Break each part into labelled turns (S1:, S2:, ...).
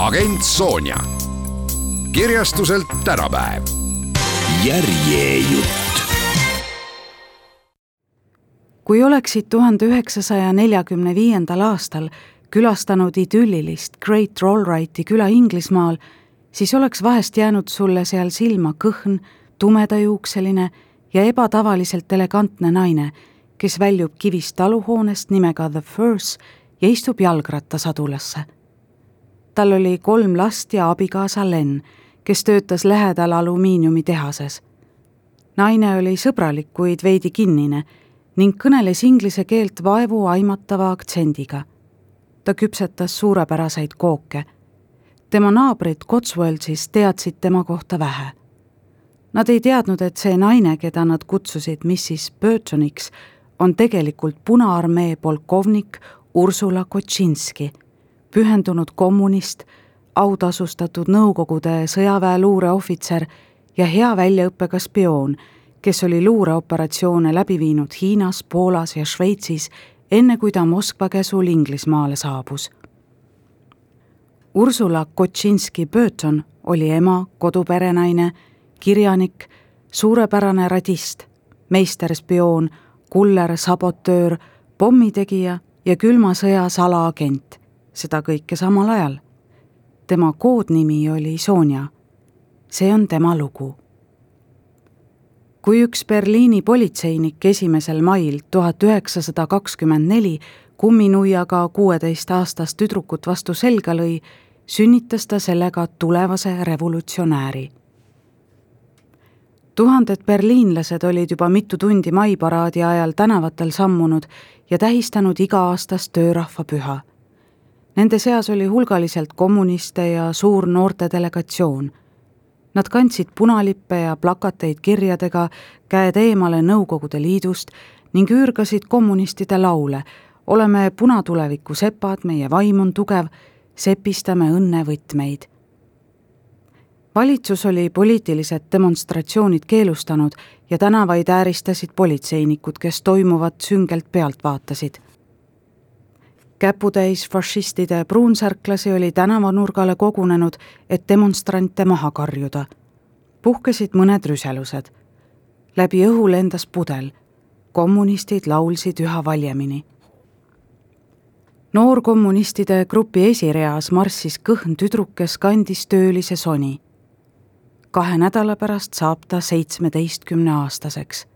S1: agent Sonja. kirjastuselt tänapäev.
S2: järjejutt.
S3: kui oleksid tuhande üheksasaja neljakümne viiendal aastal külastanud idüllilist Great Rollrighti küla Inglismaal, siis oleks vahest jäänud sulle seal silma kõhn, tumedajuukseline ja ebatavaliselt elegantne naine, kes väljub kivist taluhoonest nimega The Firs ja istub jalgrattasadulasse. Tal oli kolm last ja abikaasa Len, kes töötas lähedal alumiiniumitehases. naine oli sõbralik, kuid veidi kinnine ning kõneles inglise keelt vaevu aimatava aktsendiga. ta küpsetas suurepäraseid kooke. tema naabrid Cotswoldsis teadsid tema kohta vähe. Nad ei teadnud, et see naine, keda nad kutsusid Mrs Burtoniks, on tegelikult Punaarmee polkovnik Ursula Kotšinski, pühendunud kommunist, autasustatud Nõukogude sõjaväeluure ohvitser ja hea väljaõppega spioon, kes oli luureoperatsioone läbi viinud Hiinas, Poolas ja Šveitsis, enne kui ta Moskva käsul Inglismaale saabus. Ursula Kotšinski-Burton oli ema, koduperenaine, kirjanik, suurepärane radist, meisterspioon kuller, sabotöör, pommitegija ja külma sõja salaagent, seda kõike samal ajal. tema koodnimi oli Sonja. see on tema lugu. kui üks Berliini politseinik esimesel mail tuhat üheksasada kakskümmend neli kumminuiaga kuueteistaastast tüdrukut vastu selga lõi, sünnitas ta sellega tulevase revolutsionääri tuhanded berliinlased olid juba mitu tundi maiparaadi ajal tänavatel sammunud ja tähistanud iga-aastast töörahvapüha. Nende seas oli hulgaliselt kommuniste ja suur noorte delegatsioon. Nad kandsid punalippe ja plakateid kirjadega Käed eemale Nõukogude Liidust ning üürgasid kommunistide laule oleme punatuleviku sepad, meie vaim on tugev, sepistame õnnevõtmeid valitsus oli poliitilised demonstratsioonid keelustanud ja tänavaid ääristasid politseinikud, kes toimuvat süngelt pealt vaatasid. Käputäis fašistide pruunsärklasi oli tänavanurgale kogunenud, et demonstrante maha karjuda. puhkesid mõned rüselused. läbi õhu lendas pudel. kommunistid laulsid üha valjemini noorkommunistide grupi esireas marssis kõhn tüdruk, kes kandis töölise soni kahe nädala pärast saab ta seitsmeteistkümneaastaseks.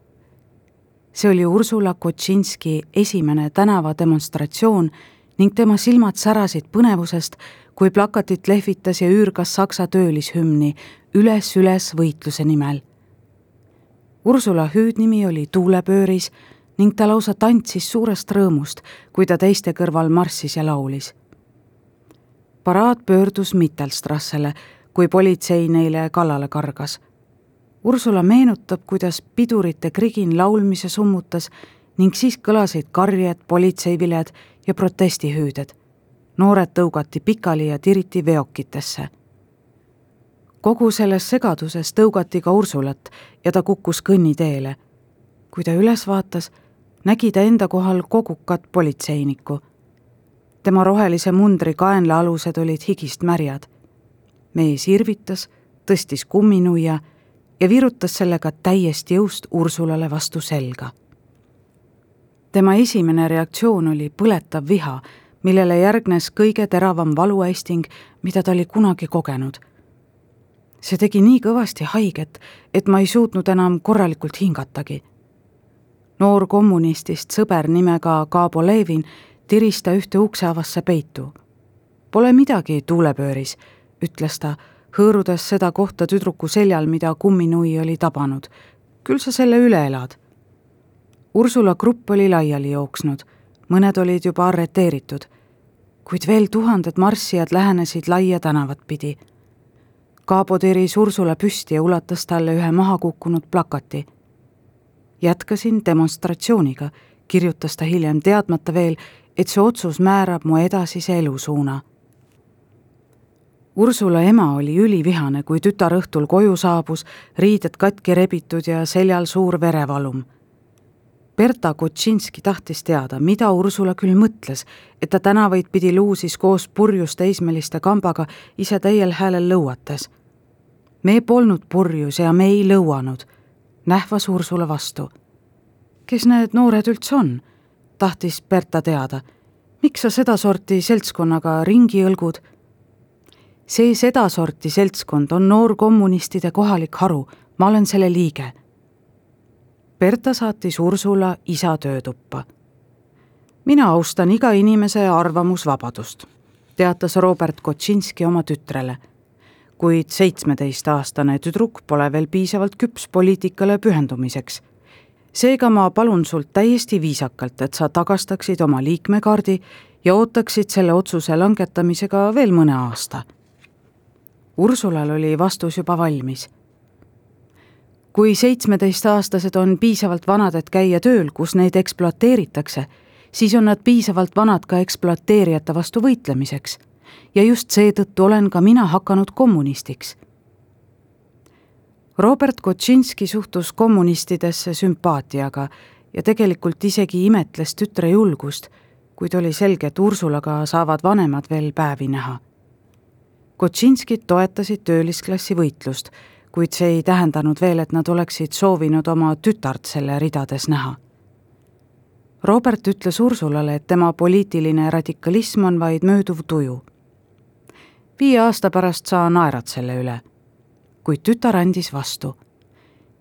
S3: See oli Ursula Kotšinski esimene tänavademonstratsioon ning tema silmad särasid põnevusest, kui plakatit lehvitas ja üürgas saksa töölishümni Üles-üles võitluse nimel. Ursula hüüdnimi oli Tuulepööris ning ta lausa tantsis suurest rõõmust, kui ta teiste kõrval marssis ja laulis. paraad pöördus Mittelstrassele kui politsei neile kallale kargas. Ursula meenutab, kuidas pidurite krigin laulmise summutas ning siis kõlasid karjed, politseiviljad ja protestihüüded. noored tõugati pikali ja tiriti veokitesse. kogu selles segaduses tõugati ka Ursulat ja ta kukkus kõnniteele. kui ta üles vaatas, nägi ta enda kohal kogukat politseinikku. tema rohelise mundri kaenlaalused olid higist märjad mees irvitas, tõstis kumminuia ja virutas sellega täiest jõust Ursulale vastu selga. tema esimene reaktsioon oli põletav viha, millele järgnes kõige teravam valuaisting, mida ta oli kunagi kogenud. see tegi nii kõvasti haiget, et ma ei suutnud enam korralikult hingatagi. noor kommunistist sõber nimega Kaabo Levin tiris ta ühte ukseavasse peitu. Pole midagi tuulepööris ütles ta, hõõrudes seda kohta tüdruku seljal, mida kumminui oli tabanud. küll sa selle üle elad. Ursula grupp oli laiali jooksnud, mõned olid juba arreteeritud. kuid veel tuhanded marssijad lähenesid laia tänavat pidi. Kaabo tiris Ursula püsti ja ulatas talle ühe maha kukkunud plakati. jätkasin demonstratsiooniga, kirjutas ta hiljem, teadmata veel, et see otsus määrab mu edasise elusuuna Ursula ema oli ülivihane, kui tütar õhtul koju saabus, riided katki rebitud ja seljal suur verevalum. Berta Kotšinski tahtis teada, mida Ursula küll mõtles, et ta tänavaid pidi luusis koos purjus teismeliste kambaga ise täiel häälel lõuates. me polnud purjus ja me ei lõuanud, nähvas Ursula vastu. kes need noored üldse on? tahtis Berta teada. miks sa sedasorti seltskonnaga ringi õlgud see sedasorti seltskond on noorkommunistide kohalik haru, ma olen selle liige. Berta saatis Ursula isa töötuppa. mina austan iga inimese arvamusvabadust, teatas Robert Kotšinski oma tütrele. kuid seitsmeteistaastane tüdruk pole veel piisavalt küps poliitikale pühendumiseks. seega ma palun sult täiesti viisakalt, et sa tagastaksid oma liikmekaardi ja ootaksid selle otsuse langetamisega veel mõne aasta Ursulal oli vastus juba valmis. kui seitsmeteistaastased on piisavalt vanad, et käia tööl, kus neid ekspluateeritakse, siis on nad piisavalt vanad ka ekspluateerijate vastu võitlemiseks. ja just seetõttu olen ka mina hakanud kommunistiks. Robert Kotšinski suhtus kommunistidesse sümpaatiaga ja tegelikult isegi imetles tütre julgust, kuid oli selge, et Ursulaga saavad vanemad veel päevi näha Kotšinskid toetasid töölisklassi võitlust, kuid see ei tähendanud veel, et nad oleksid soovinud oma tütart selle ridades näha. Robert ütles Ursulale, et tema poliitiline radikalism on vaid mööduv tuju. viie aasta pärast sa naerad selle üle. kuid tütar andis vastu.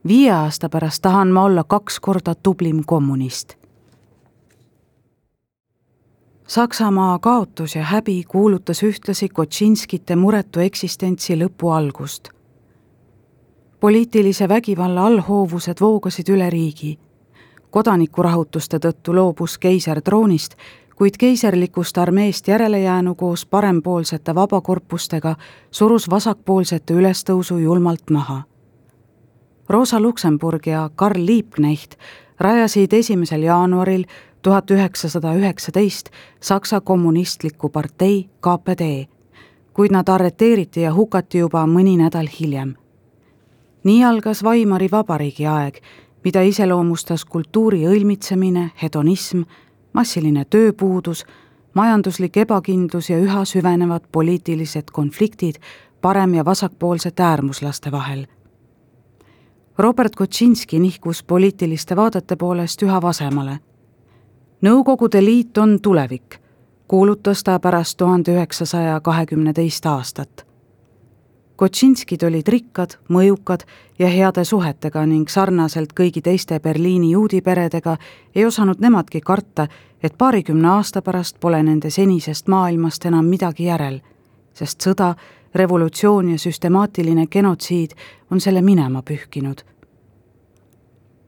S3: viie aasta pärast tahan ma olla kaks korda tublim kommunist Saksamaa kaotus ja häbi kuulutas ühtlasi Kotšinskite muretu eksistentsi lõpu algust. poliitilise vägivalla allhoovused voogasid üle riigi. kodanikurahutuste tõttu loobus keiser troonist, kuid keiserlikust armeest järelejäänu koos parempoolsete vabakorpustega surus vasakpoolsete ülestõusu julmalt maha. Rosa Luksemburg ja Karl Liebknecht rajasid esimesel jaanuaril tuhat üheksasada üheksateist Saksa Kommunistliku Partei KPD, kuid nad arreteeriti ja hukati juba mõni nädal hiljem. nii algas Weimari Vabariigi aeg, mida iseloomustas kultuuri õilmitsemine, hedonism, massiline tööpuudus, majanduslik ebakindlus ja üha süvenevad poliitilised konfliktid parem- ja vasakpoolsete äärmuslaste vahel Robert Kotšinski nihkus poliitiliste vaadete poolest üha vasemale Nõukogude Liit on tulevik, kuulutas ta pärast tuhande üheksasaja kahekümne teist aastat. Kotšinskid olid rikkad, mõjukad ja heade suhetega ning sarnaselt kõigi teiste Berliini juudi peredega ei osanud nemadki karta, et paarikümne aasta pärast pole nende senisest maailmast enam midagi järel, sest sõda, revolutsioon ja süstemaatiline genotsiid on selle minema pühkinud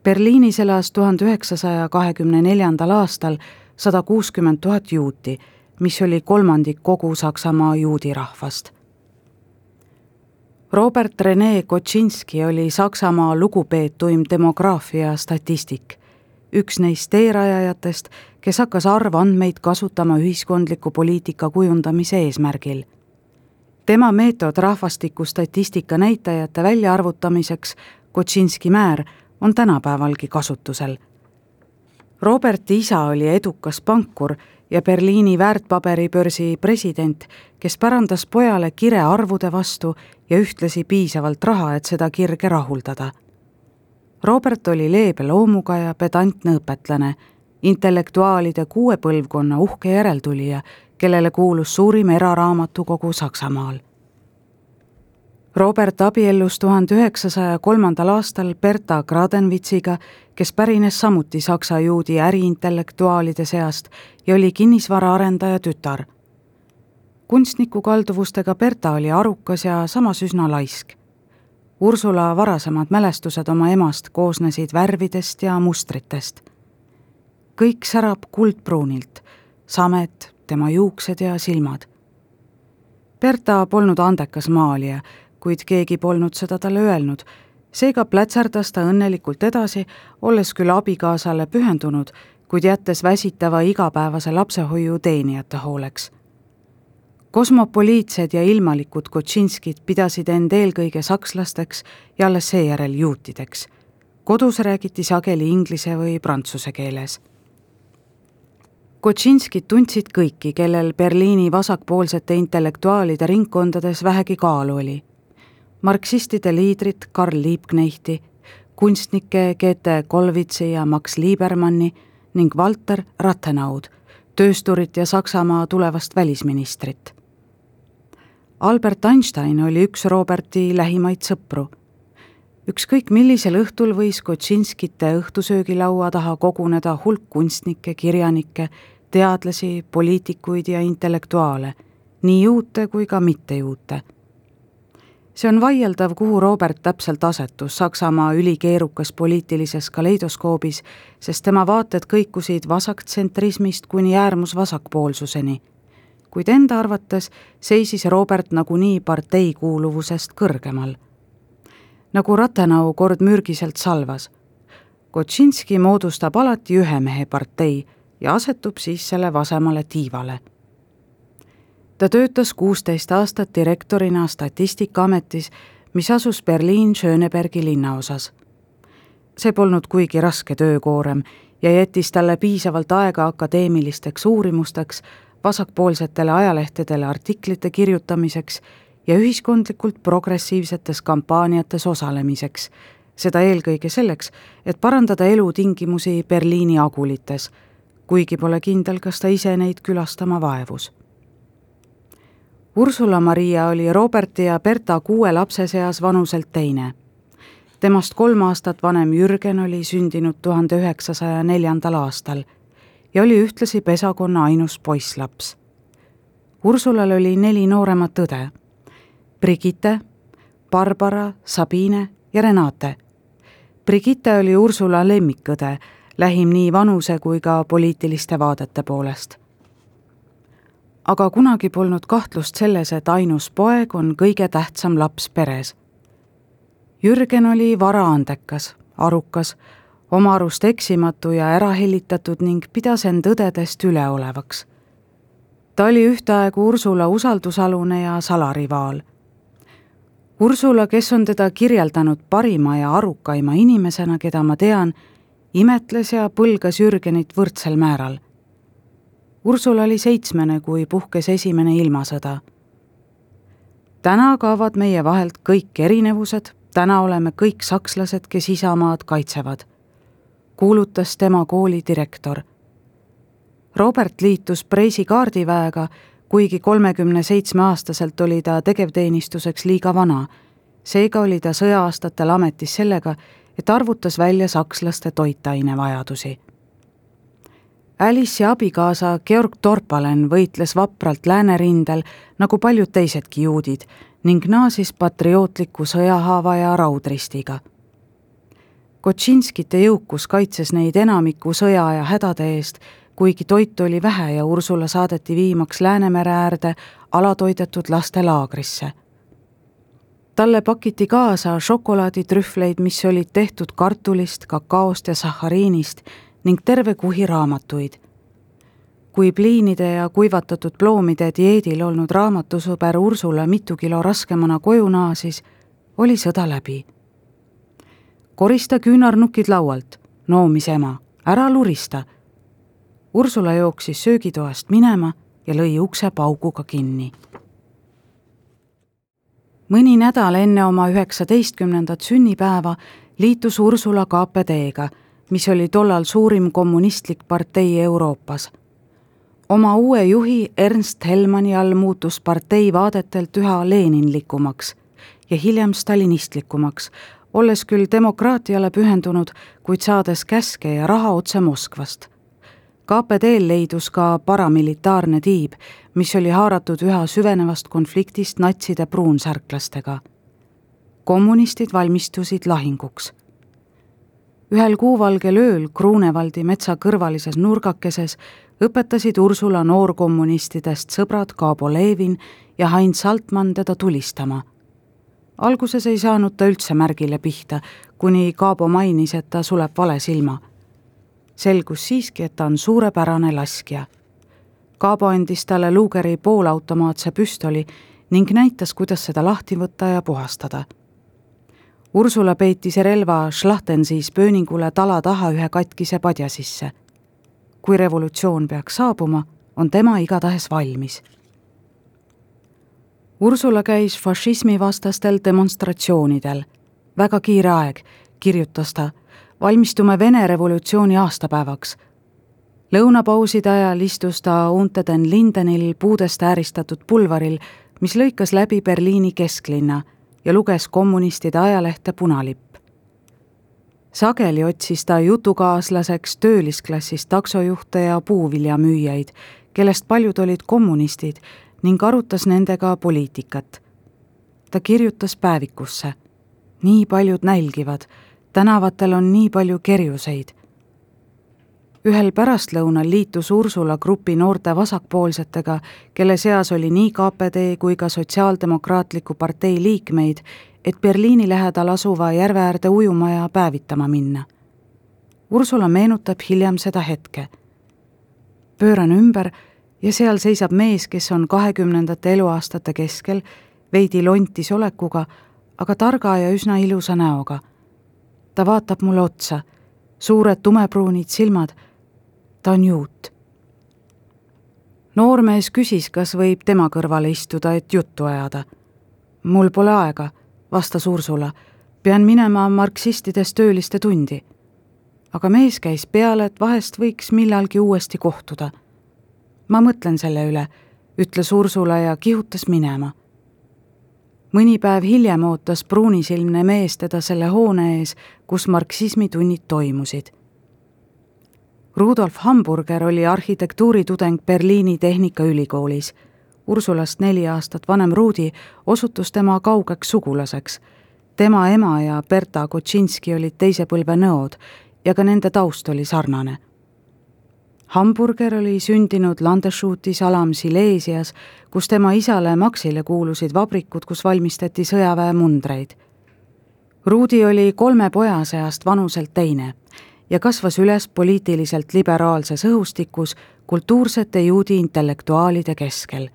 S3: Berliinis elas tuhande üheksasaja kahekümne neljandal aastal sada kuuskümmend tuhat juuti, mis oli kolmandik kogu Saksamaa juudi rahvast. Robert Rene Kotšinski oli Saksamaa lugupeetuim demograafia statistik, üks neist teerajajatest, kes hakkas arvandmeid kasutama ühiskondliku poliitika kujundamise eesmärgil tema meetod rahvastikustatistika näitajate väljaarvutamiseks, Kotšinski määr, on tänapäevalgi kasutusel. Roberti isa oli edukas pankur ja Berliini väärtpaberibörsi president, kes pärandas pojale kire arvude vastu ja ühtlasi piisavalt raha, et seda kirge rahuldada. Robert oli leebe loomuga ja pedantne õpetlane, intellektuaalide kuue põlvkonna uhke järeltulija, kellele kuulus suurim eraraamatukogu Saksamaal Robert abiellus tuhande üheksasaja kolmandal aastal Berta Gradenvitsiga, kes pärines samuti saksa juudi äriintellektuaalide seast ja oli kinnisvaraarendaja tütar. kunstniku kalduvustega Berta oli arukas ja samas üsna laisk. Ursula varasemad mälestused oma emast koosnesid värvidest ja mustritest. kõik särab kuldpruunilt, samet, tema juuksed ja silmad. Berta polnud andekas maalija, kuid keegi polnud seda talle öelnud, seega plätserdas ta õnnelikult edasi, olles küll abikaasale pühendunud, kuid jättes väsitava igapäevase lapsehoiu teenijate hooleks kosmopoliitsed ja ilmalikud Kotšinskid pidasid end eelkõige sakslasteks ja alles seejärel juutideks. kodus räägiti sageli inglise või prantsuse keeles. Kotšinskid tundsid kõiki, kellel Berliini vasakpoolsete intellektuaalide ringkondades vähegi kaalu oli. Marksistide liidrit Karl Liebknechti, kunstnikke Goethe Kollwitzi ja Max Liebermanni ning Walter Rathenau'd, töösturit ja Saksamaa tulevast välisministrit Albert Einstein oli üks Roberti lähimaid sõpru. ükskõik millisel õhtul võis Kotšinskite õhtusöögilaua taha koguneda hulk kunstnikke, kirjanikke, teadlasi, poliitikuid ja intellektuaale, nii juute kui ka mittejuute. See on vaieldav, kuhu Robert täpselt asetus Saksamaa ülikeerukas poliitilises kaleidoskoobis, sest tema vaated kõikusid vasaktsentrismist kuni äärmusvasakpoolsuseni kuid enda arvates seisis Robert nagunii partei kuuluvusest kõrgemal. nagu Rathenau kord mürgiselt salvas. Kotšinski moodustab alati ühe mehe partei ja asetub siis selle vasemale tiivale. Ta töötas kuusteist aastat direktorina Statistikaametis, mis asus Berliin-Schönebergi linnaosas. see polnud kuigi raske töökoorem ja jättis talle piisavalt aega akadeemilisteks uurimusteks vasakpoolsetele ajalehtedele artiklite kirjutamiseks ja ühiskondlikult progressiivsetes kampaaniates osalemiseks, seda eelkõige selleks, et parandada elutingimusi Berliini agulites, kuigi pole kindel, kas ta ise neid külastama vaevus. Ursula Maria oli Roberti ja Berta kuue lapse seas vanuselt teine. temast kolm aastat vanem Jürgen oli sündinud tuhande üheksasaja neljandal aastal ja oli ühtlasi pesakonna ainus poisslaps. Ursulal oli neli nooremat õde. Brigitte, Barbara, Sabine ja Renate. Brigitte oli Ursula lemmikõde, lähim nii vanuse kui ka poliitiliste vaadete poolest. Aga kunagi polnud kahtlust selles, et ainus poeg on kõige tähtsam laps peres. Jürgen oli varaandekas, arukas oma arust eksimatu ja ärahellitatud ning pidas end õdedest üleolevaks. ta oli ühtaegu Ursula usaldusalune ja salarivaal. Ursula, kes on teda kirjeldanud parima ja arukaima inimesena, keda ma tean, imetles ja põlgas Jürgenit võrdsel määral. Ursula oli seitsmene, kui puhkes esimene ilmasõda. täna kaovad meie vahelt kõik erinevused, täna oleme kõik sakslased, kes isamaad kaitsevad kuulutas tema kooli direktor. Robert liitus Preisi kaardiväega, kuigi kolmekümne seitsme aastaselt oli ta tegevteenistuseks liiga vana. seega oli ta sõja-aastatel ametis sellega, et arvutas välja sakslaste toitainevajadusi. Alice'i abikaasa Georg Torpalen võitles vapralt läänerindel nagu paljud teisedki juudid ning naasis patriootliku sõjahaava ja raudristiga Kotšinskite jõukus kaitses neid enamiku sõjaaja hädade eest, kuigi toitu oli vähe ja Ursula saadeti viimaks Läänemere äärde alatoidetud laste laagrisse. talle pakiti kaasa šokolaaditrühvleid, mis olid tehtud kartulist, kakaost ja sahhariinist ning terve kuhi raamatuid. kui pliinide ja kuivatatud ploomide dieedil olnud raamatusõber Ursula mitu kilo raskemana koju naasis, oli sõda läbi korista küünarnukid laualt, noomis ema, ära lurista. Ursula jooksis söögitoast minema ja lõi ukse pauguga kinni. mõni nädal enne oma üheksateistkümnendat sünnipäeva liitus Ursula KPD-ga, mis oli tollal suurim kommunistlik partei Euroopas. oma uue juhi Ernst Helmani all muutus partei vaadetelt üha leninlikumaks ja hiljem stalinistlikumaks, olles küll demokraatiale pühendunud, kuid saades käske ja raha otse Moskvast. KPD-l leidus ka paramilitaarne tiib, mis oli haaratud üha süvenevast konfliktist natside pruunsärklastega. kommunistid valmistusid lahinguks. Ühel kuuvalgel ööl Kruunevaldi metsa kõrvalises nurgakeses õpetasid Ursula noorkommunistidest sõbrad Kaabo Levin ja Heinz Saltmann teda tulistama. alguses ei saanud ta üldse märgile pihta, kuni Kaabo mainis, et ta suleb vale silma. selgus siiski, et ta on suurepärane laskja. Kaabo andis talle Lugeri poolautomaatse püstoli ning näitas, kuidas seda lahti võtta ja puhastada Ursula peitis relva Schlachtensis pööningule tala taha ühe katkise padja sisse. kui revolutsioon peaks saabuma, on tema igatahes valmis. Ursula käis fašismivastastel demonstratsioonidel. väga kiire aeg, kirjutas ta, valmistume Vene revolutsiooni aastapäevaks. lõunapauside ajal istus ta Unter den Lindenil puudest ääristatud pulvaril, mis lõikas läbi Berliini kesklinna ja luges kommunistide ajalehte Punalipp. sageli otsis ta jutukaaslaseks töölisklassist taksojuhte ja puuviljamüüjaid, kellest paljud olid kommunistid ning arutas nendega poliitikat. ta kirjutas päevikusse. nii paljud nälgivad, tänavatel on nii palju kerjuseid ühel pärastlõunal liitus Ursula grupi noorte vasakpoolsetega, kelle seas oli nii KPD kui ka Sotsiaaldemokraatliku partei liikmeid, et Berliini lähedal asuva järve äärde ujuma ja päevitama minna. Ursula meenutab hiljem seda hetke. pööran ümber ja seal seisab mees, kes on kahekümnendate eluaastate keskel, veidi lontis olekuga, aga targa ja üsna ilusa näoga. ta vaatab mulle otsa, suured tumepruunid silmad ta on juut. noormees küsis, kas võib tema kõrvale istuda, et juttu ajada. mul pole aega, vastas Ursula, pean minema marksistidest tööliste tundi. aga mees käis peale, et vahest võiks millalgi uuesti kohtuda. ma mõtlen selle üle, ütles Ursula ja kihutas minema mõni päev hiljem ootas pruunisilmne mees teda selle hoone ees, kus marksismi tunnid toimusid Rudolf Hamburger oli arhitektuuritudeng Berliini Tehnikaülikoolis. Ursulast neli aastat vanem Rudi osutus tema kaugeks sugulaseks. tema ema ja Berta Kotšinski olid teise põlve nõod ja ka nende taust oli sarnane. Hamburger oli sündinud Landeshutis alam Silesias, kus tema isale Maxile kuulusid vabrikud, kus valmistati sõjaväemundreid. Rudi oli kolme poja seast vanuselt teine ja kasvas üles poliitiliselt liberaalses õhustikus kultuursete juudi intellektuaalide keskel.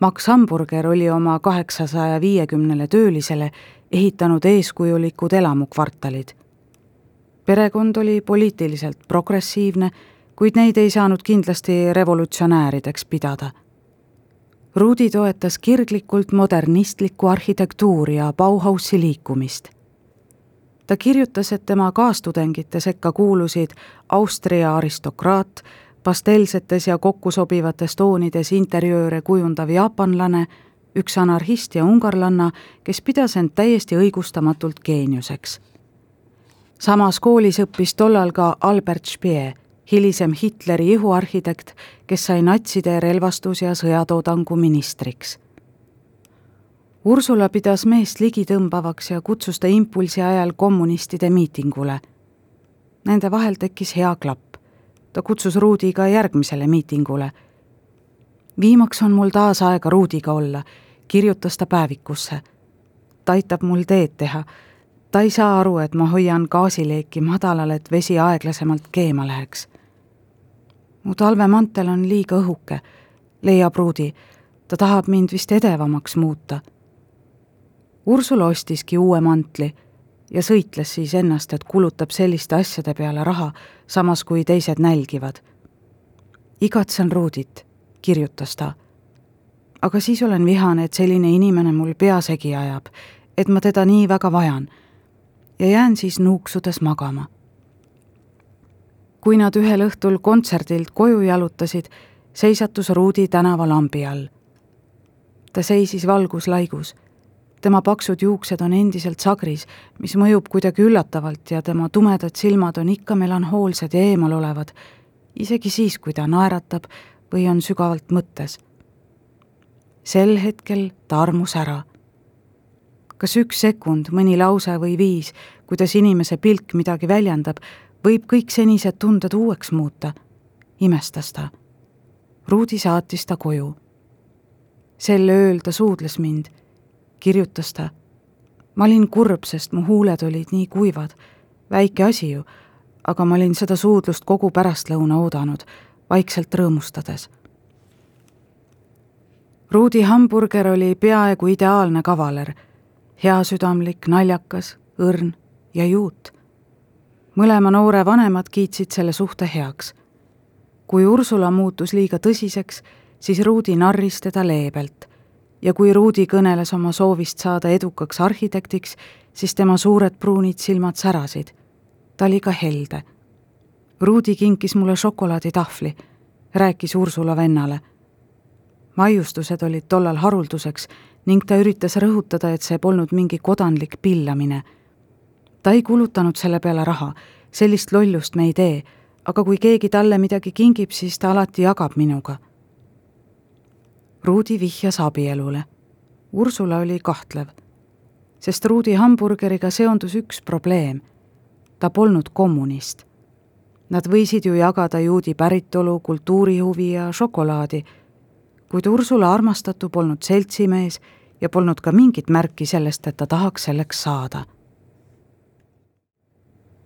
S3: Max Hamburger oli oma kaheksasaja viiekümnele töölisele ehitanud eeskujulikud elamukvartalid. perekond oli poliitiliselt progressiivne, kuid neid ei saanud kindlasti revolutsionäärideks pidada. Rudi toetas kirglikult modernistlikku arhitektuuri ja Bauhausi liikumist ta kirjutas, et tema kaastudengite sekka kuulusid Austria aristokraat, pastelsetes ja kokkusobivates toonides interjööre kujundav jaapanlane, üks anarhist ja ungarlanna, kes pidas end täiesti õigustamatult geeniuseks. samas koolis õppis tollal ka Albert Speer, hilisem Hitleri ihuarhitekt, kes sai natside relvastus- ja sõjatoodangu ministriks Ursula pidas meest ligitõmbavaks ja kutsus ta impulsi ajal kommunistide miitingule. Nende vahel tekkis hea klapp. ta kutsus Ruudi ka järgmisele miitingule. viimaks on mul taas aega Ruudiga olla, kirjutas ta päevikusse. ta aitab mul teed teha. ta ei saa aru, et ma hoian gaasileeki madalal, et vesi aeglasemalt keema läheks. mu talvemantel on liiga õhuke, leiab Ruudi. ta tahab mind vist edevamaks muuta Ursula ostiski uue mantli ja sõitles siis ennast, et kulutab selliste asjade peale raha, samas kui teised nälgivad. igatsen Ruudit, kirjutas ta. aga siis olen vihane, et selline inimene mul pea segi ajab, et ma teda nii väga vajan ja jään siis nuuksudes magama. kui nad ühel õhtul kontserdilt koju jalutasid, seisatus Ruudi tänava lambi all. ta seisis valguslaigus tema paksud juuksed on endiselt sagris, mis mõjub kuidagi üllatavalt ja tema tumedad silmad on ikka melanhoolsed ja eemalolevad, isegi siis, kui ta naeratab või on sügavalt mõttes. sel hetkel ta armus ära. kas üks sekund, mõni lause või viis, kuidas inimese pilk midagi väljendab, võib kõik senised tunded uueks muuta, imestas ta. Ruudi saatis ta koju. sel ööl ta suudles mind, kirjutas ta. ma olin kurb, sest mu huuled olid nii kuivad, väike asi ju, aga ma olin seda suudlust kogu pärastlõuna oodanud, vaikselt rõõmustades Ruudi hamburger oli peaaegu ideaalne kavaler, heasüdamlik, naljakas, õrn ja juut. mõlema noore vanemad kiitsid selle suhte heaks. kui Ursula muutus liiga tõsiseks, siis Ruudi narris teda leebelt ja kui Ruudi kõneles oma soovist saada edukaks arhitektiks, siis tema suured pruunid silmad särasid. ta oli ka helde. Ruudi kinkis mulle šokolaaditahvli, rääkis Ursula vennale maiustused olid tollal harulduseks ning ta üritas rõhutada, et see polnud mingi kodanlik pillamine. ta ei kulutanud selle peale raha, sellist lollust me ei tee, aga kui keegi talle midagi kingib, siis ta alati jagab minuga. Ruudi vihjas abielule. Ursula oli kahtlev, sest Ruudi hamburgeriga seondus üks probleem. ta polnud kommunist. Nad võisid ju jagada juudi päritolu, kultuurihuvi ja šokolaadi kuid Ursula armastatu polnud seltsimees ja polnud ka mingit märki sellest, et ta tahaks selleks saada.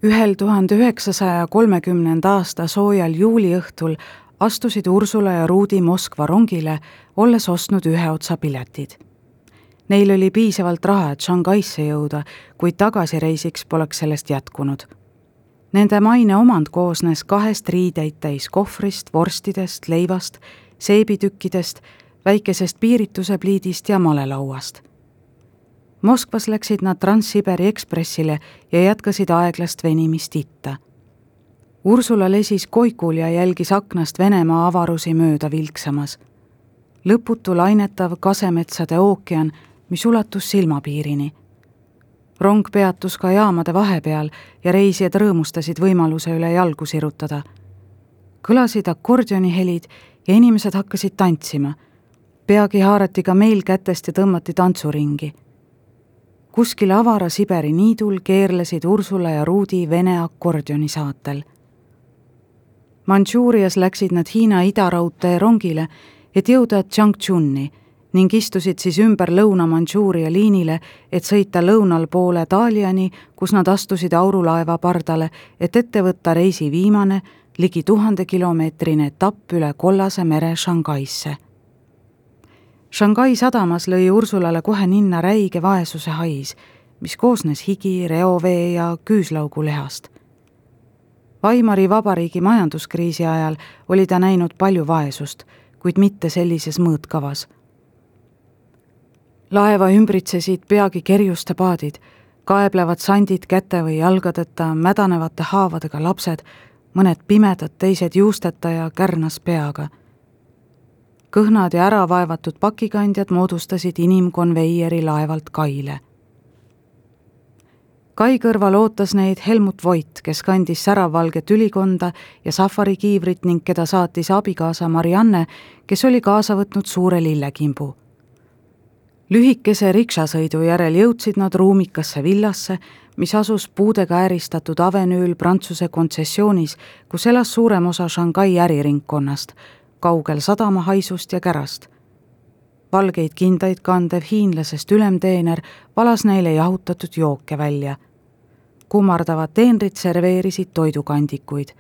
S3: ühel tuhande üheksasaja kolmekümnenda aasta soojal juuliõhtul astusid Ursula ja Ruudi Moskva rongile, olles ostnud ühe otsa piletid. Neil oli piisavalt raha, et Shanghai'sse jõuda, kuid tagasireisiks poleks sellest jätkunud. Nende maine omand koosnes kahest riideid täis kohvrist, vorstidest, leivast seebitükkidest, väikesest piirituse pliidist ja malelauast. Moskvas läksid nad Trans-Siberi ekspressile ja jätkasid aeglast venimist itta. Ursula lesis koikul ja jälgis aknast Venemaa avarusi mööda vilksamas. lõputu lainetav kasemetsade ookean, mis ulatus silmapiirini rong peatus ka jaamade vahepeal ja reisijad rõõmustasid võimaluse üle jalgu sirutada. kõlasid akordioni helid ja inimesed hakkasid tantsima. peagi haarati ka meil kätest ja tõmmati tantsuringi. kuskil avara Siberi niidul keerlesid Ursula ja Ruudi Vene akordioni saatel. Mandžuurias läksid nad Hiina idaraudtee rongile, et jõuda Tšangtšunni ning istusid siis ümber Lõuna-Mandžuuria liinile, et sõita lõunal poole Daliani, kus nad astusid aurulaeva pardale, et ette võtta reisi viimane ligi tuhandekilomeetrine etapp üle Kollase mere Shanghaisse. Shanghai sadamas lõi Ursulale kohe ninna räige vaesuse hais, mis koosnes higi, reovee ja küüslaugulehast. Weimari Vabariigi majanduskriisi ajal oli ta näinud palju vaesust, kuid mitte sellises mõõtkavas. laeva ümbritsesid peagi kerjuste paadid, kaeblevad sandid käte või jalgadeta, mädanevate haavadega lapsed, mõned pimedad, teised juusteta ja kärnas peaga. kõhnad ja äravaevatud pakikandjad moodustasid inimkonveieri laevalt kaile. Kai kõrval ootas neid Helmut Voit, kes kandis säravvalget ülikonda ja safarikiivrit ning keda saatis abikaasa Marianne, kes oli kaasa võtnud suure lillekimbu lühikese riksasõidu järel jõudsid nad ruumikasse villasse, mis asus puudega ääristatud avenüül Prantsuse kontsessioonis, kus elas suurem osa Shanghai äriringkonnast, kaugel sadamahaisust ja kärast. valgeid kindaid kandev hiinlasest ülemteener valas neile jahutatud jooke välja. Kummardavad teenrid serveerisid toidukandikuid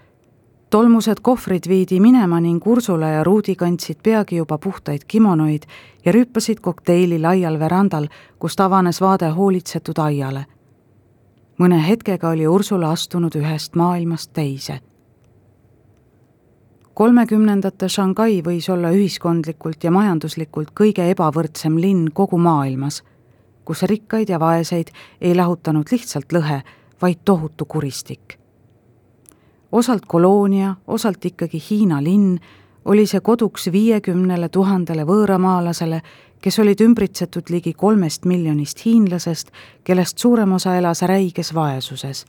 S3: tolmused kohvrid viidi minema ning Ursula ja Ruudi kandsid peagi juba puhtaid kimonoid ja rüüpasid kokteili laial verandal, kust avanes vaade hoolitsetud aiale. mõne hetkega oli Ursula astunud ühest maailmast teise. kolmekümnendate Shanghai võis olla ühiskondlikult ja majanduslikult kõige ebavõrdsem linn kogu maailmas, kus rikkaid ja vaeseid ei lahutanud lihtsalt lõhe, vaid tohutu kuristik osalt koloonia, osalt ikkagi Hiina linn, oli see koduks viiekümnele tuhandele võõramaalasele, kes olid ümbritsetud ligi kolmest miljonist hiinlasest, kellest suurem osa elas räiges vaesuses.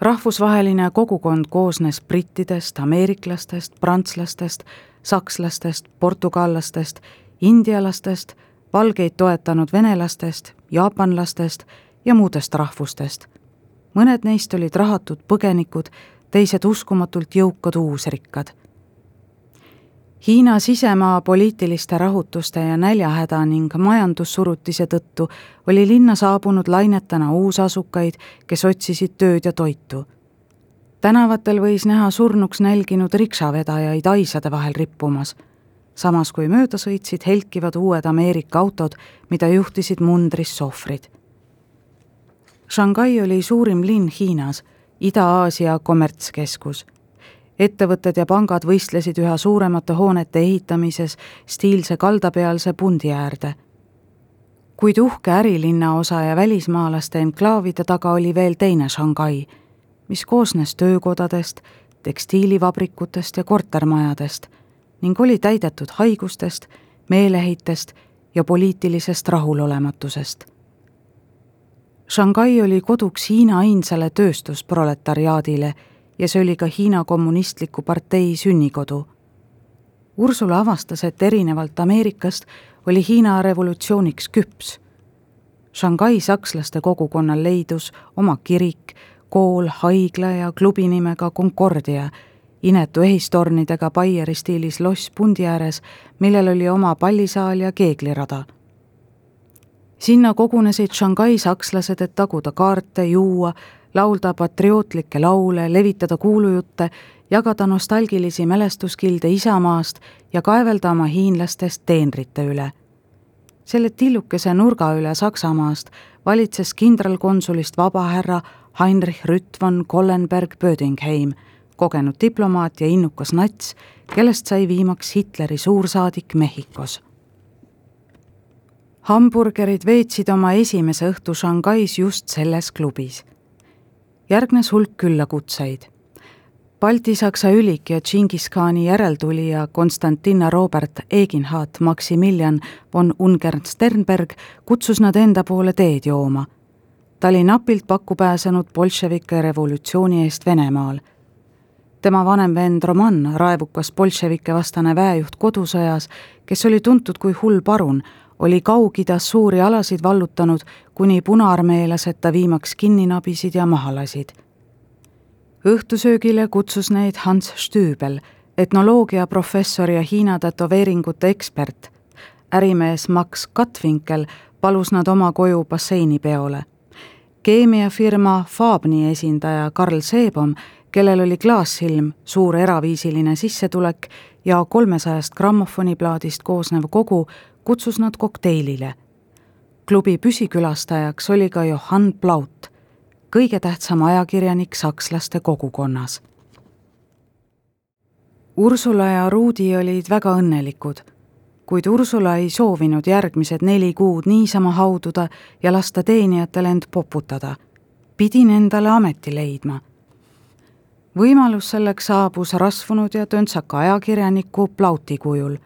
S3: rahvusvaheline kogukond koosnes brittidest, ameeriklastest, prantslastest, sakslastest, portugallastest, indialastest, valgeid toetanud venelastest, jaapanlastest ja muudest rahvustest. mõned neist olid rahatud põgenikud, teised uskumatult jõukad uusrikkad. Hiina sisemaa poliitiliste rahutuste ja näljahäda ning majandussurutise tõttu oli linna saabunud lainetena uusasukaid, kes otsisid tööd ja toitu tänavatel võis näha surnuks nälginud riksavedajaid aisade vahel rippumas, samas kui mööda sõitsid helkivad uued Ameerika autod, mida juhtisid mundris sohvrid. Shanghai oli suurim linn Hiinas, Ida-Aasia kommertskeskus. ettevõtted ja pangad võistlesid üha suuremate hoonete ehitamises stiilse kaldapealse pundi äärde kuid uhke ärilinna osa ja välismaalaste enklaavide taga oli veel teine Shanghai mis koosnes töökodadest, tekstiilivabrikutest ja kortermajadest ning oli täidetud haigustest, meeleheitest ja poliitilisest rahulolematusest. Shanghai oli koduks Hiina ainsale tööstusproletariaadile ja see oli ka Hiina Kommunistliku Partei sünnikodu. Ursula avastas, et erinevalt Ameerikast oli Hiina revolutsiooniks küps. Shanghai sakslaste kogukonnal leidus oma kirik, kool, haigla ja klubi nimega Concordia, inetu ehistornidega Baieri stiilis loss pundi ääres, millel oli oma pallisaal ja keeglirada. Sinna kogunesid Shanghai sakslased, et taguda kaarte, juua, laulda patriootlikke laule, levitada kuulujutte, jagada nostalgilisi mälestuskilde isamaast ja kaevelda oma hiinlastest teenrite üle. selle tillukese nurga üle Saksamaast valitses kindralkonsulist vabahärra Heinrich Rütt von Kollenberg-Bödingheim, kogenud diplomaat ja innukas nats, kellest sai viimaks Hitleri suursaadik Mehhikos. Hamburgerid veetsid oma esimese õhtu Shanghais just selles klubis. järgnes hulk küllakutseid. Balti-Saksa ülik ja Džingiskhaani järeltulija Konstantina Robert Eginhard Maximilian von Ungern-Sternberg kutsus nad enda poole teed jooma ta oli napilt pakku pääsenud bolševike revolutsiooni eest Venemaal. tema vanem vend Roman, raevukas bolševike vastane väejuht kodusõjas, kes oli tuntud kui hull parun, oli Kaug-Idas suuri alasid vallutanud, kuni punaarmeelased ta viimaks kinni nabisid ja maha lasid. õhtusöögile kutsus neid Hans Stüübel, etnoloogiaprofessor ja Hiina tätoveeringute ekspert. ärimees Max Katvinkel palus nad oma koju basseinipeole keemiafirma Fabni esindaja Karl Seebom, kellel oli klaassilm, suur eraviisiline sissetulek ja kolmesajast grammofoniplaadist koosnev kogu, kutsus nad kokteilile. klubi püsikülastajaks oli ka Johann Plaut, kõige tähtsam ajakirjanik sakslaste kogukonnas. Ursula ja Ruudi olid väga õnnelikud kuid Ursula ei soovinud järgmised neli kuud niisama haududa ja lasta teenijatel end poputada. pidin endale ameti leidma. võimalus selleks saabus rasvunud ja töntsaka ajakirjaniku Plauti kujul.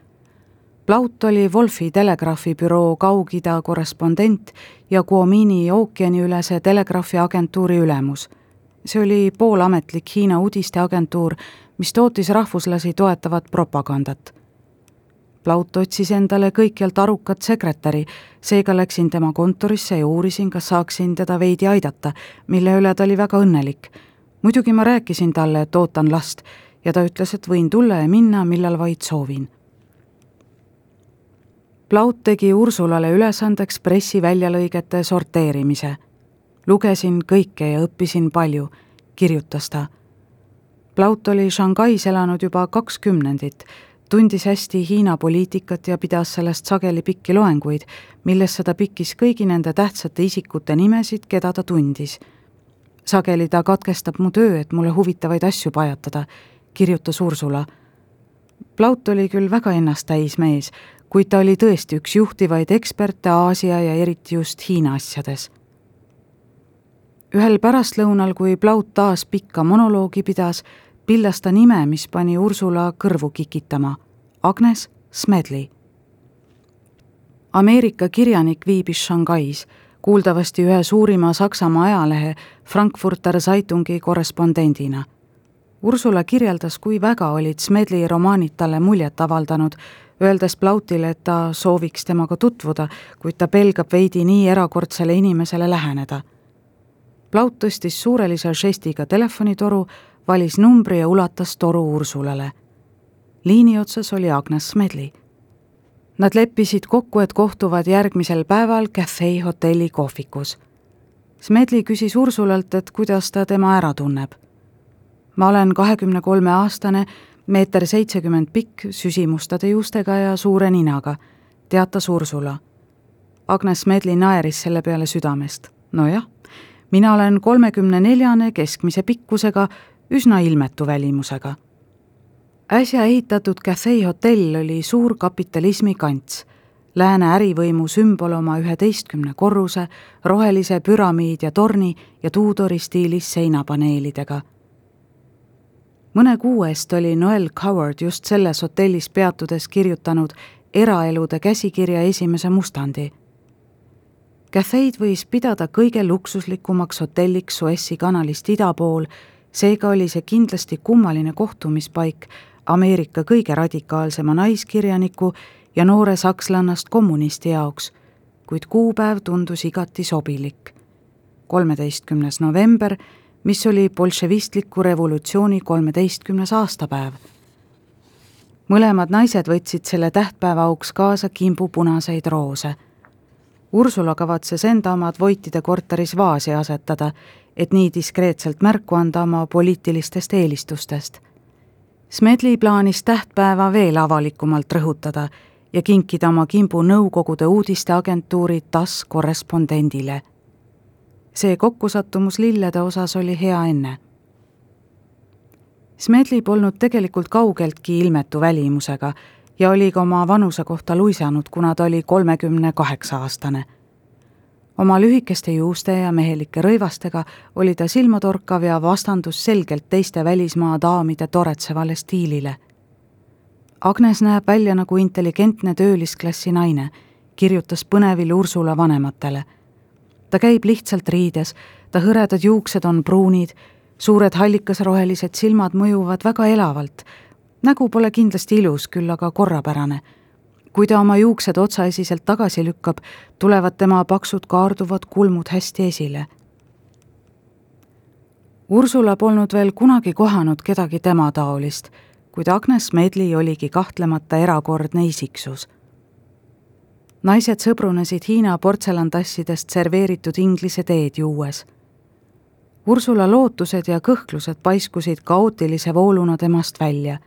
S3: Plaut oli Wolfi telegraafibüroo Kaug-Ida korrespondent ja Guomini ookeaniülese telegraafiagentuuri ülemus. see oli poolametlik Hiina uudisteagentuur, mis tootis rahvuslasi toetavat propagandat Plaut otsis endale kõikjalt arukat sekretäri, seega läksin tema kontorisse ja uurisin, kas saaksin teda veidi aidata, mille üle ta oli väga õnnelik. muidugi ma rääkisin talle, et ootan last ja ta ütles, et võin tulla ja minna, millal vaid soovin. Plaut tegi Ursulale ülesandeks pressiväljalõigete sorteerimise. lugesin kõike ja õppisin palju, kirjutas ta. Plaut oli Shanghais elanud juba kaks kümnendit tundis hästi Hiina poliitikat ja pidas sellest sageli pikki loenguid, millesse ta pikkis kõigi nende tähtsate isikute nimesid, keda ta tundis. sageli ta katkestab mu töö, et mulle huvitavaid asju pajatada, kirjutas Ursula. Plaut oli küll väga ennast täis mees, kuid ta oli tõesti üks juhtivaid eksperte Aasia ja eriti just Hiina asjades ühel pärastlõunal, kui Plaut taas pikka monoloogi pidas, pillas ta nime, mis pani Ursula kõrvu kikitama. Agnes Smedley. Ameerika kirjanik viibis Shanghais, kuuldavasti ühe suurima Saksamaa ajalehe Frankfurter Zeitungi korrespondendina. Ursula kirjeldas, kui väga olid Smedley romaanid talle muljet avaldanud, öeldes Plautile, et ta sooviks temaga tutvuda, kuid ta pelgab veidi nii erakordsele inimesele läheneda. Plaut tõstis suurelise žestiga telefonitoru, valis numbri ja ulatas toru Ursulale. liini otsas oli Agnes Smedli. Nad leppisid kokku, et kohtuvad järgmisel päeval Cafe hotelli kohvikus. Smedli küsis Ursulalt, et kuidas ta tema ära tunneb. ma olen kahekümne kolme aastane meeter seitsekümmend pikk, süsimustade juustega ja suure ninaga, teatas Ursula. Agnes Medli naeris selle peale südamest. nojah, mina olen kolmekümne neljane keskmise pikkusega, üsna ilmetu välimusega. äsja ehitatud Cathay hotell oli suur kapitalismi kants, lääne ärivõimu sümbol oma üheteistkümne korruse, rohelise püramiid ja torni ja Tudori stiilis seinapaneelidega mõne kuu eest oli Noel Coward just selles hotellis peatudes kirjutanud eraelude käsikirja esimese mustandi. Cathay'd võis pidada kõige luksuslikumaks hotelliks Suessi kanalist ida pool, seega oli see kindlasti kummaline kohtumispaik Ameerika kõige radikaalsema naiskirjaniku ja noore sakslannast kommunisti jaoks, kuid kuupäev tundus igati sobilik. kolmeteistkümnes november mis oli bolševistliku revolutsiooni kolmeteistkümnes aastapäev. mõlemad naised võtsid selle tähtpäeva auks kaasa kimbupunaseid roose. Ursula kavatses enda omad Voitide korteris vaasi asetada, et nii diskreetselt märku anda oma poliitilistest eelistustest. Smedli plaanis tähtpäeva veel avalikumalt rõhutada ja kinkida oma kimbu Nõukogude uudisteagentuuri TASS korrespondendile see kokkusattumus lillede osas oli hea enne. Smedli polnud tegelikult kaugeltki ilmetu välimusega ja oli ka oma vanuse kohta luisanud, kuna ta oli kolmekümne kaheksa aastane. oma lühikeste juuste ja mehelike rõivastega oli ta silmatorkav ja vastandus selgelt teiste välismaa daamide toretsevale stiilile. Agnes näeb välja nagu intelligentne töölisklassi naine, kirjutas põnevil Ursula vanematele ta käib lihtsalt riides, ta hõredad juuksed on pruunid, suured hallikasrohelised silmad mõjuvad väga elavalt. nägu pole kindlasti ilus, küll aga korrapärane. kui ta oma juuksed otsaesiselt tagasi lükkab, tulevad tema paksud kaarduvad kulmud hästi esile. Ursula polnud veel kunagi kohanud kedagi tema taolist, kuid Agnes Medli oligi kahtlemata erakordne isiksus naised sõbrunesid Hiina portselantassidest serveeritud inglise teed juues. Ursula lootused ja kõhklused paiskusid kaootilise vooluna temast välja.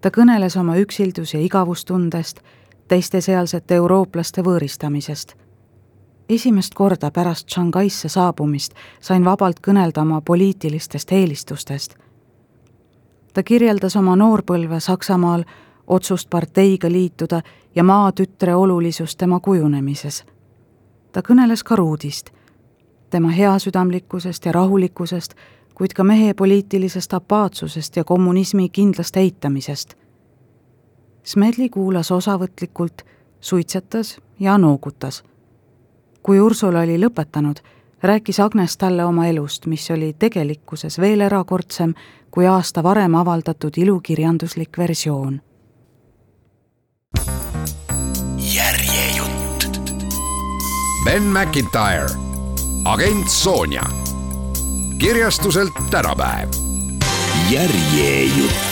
S3: ta kõneles oma üksildus- ja igavustundest, teiste sealsete eurooplaste võõristamisest. esimest korda pärast Shanghaisse saabumist sain vabalt kõnelda oma poliitilistest eelistustest. ta kirjeldas oma noorpõlve Saksamaal, otsust parteiga liituda ja maatütre olulisust tema kujunemises. ta kõneles ka Ruudist, tema heasüdamlikkusest ja rahulikkusest, kuid ka mehe poliitilisest apaatsusest ja kommunismi kindlast eitamisest. Smedli kuulas osavõtlikult, suitsetas ja noogutas. kui Ursula oli lõpetanud, rääkis Agnes talle oma elust, mis oli tegelikkuses veel erakordsem kui aasta varem avaldatud ilukirjanduslik versioon
S1: Ben McIntyre, agent Sonja. kirjastuselt tänapäev.
S4: järjejutt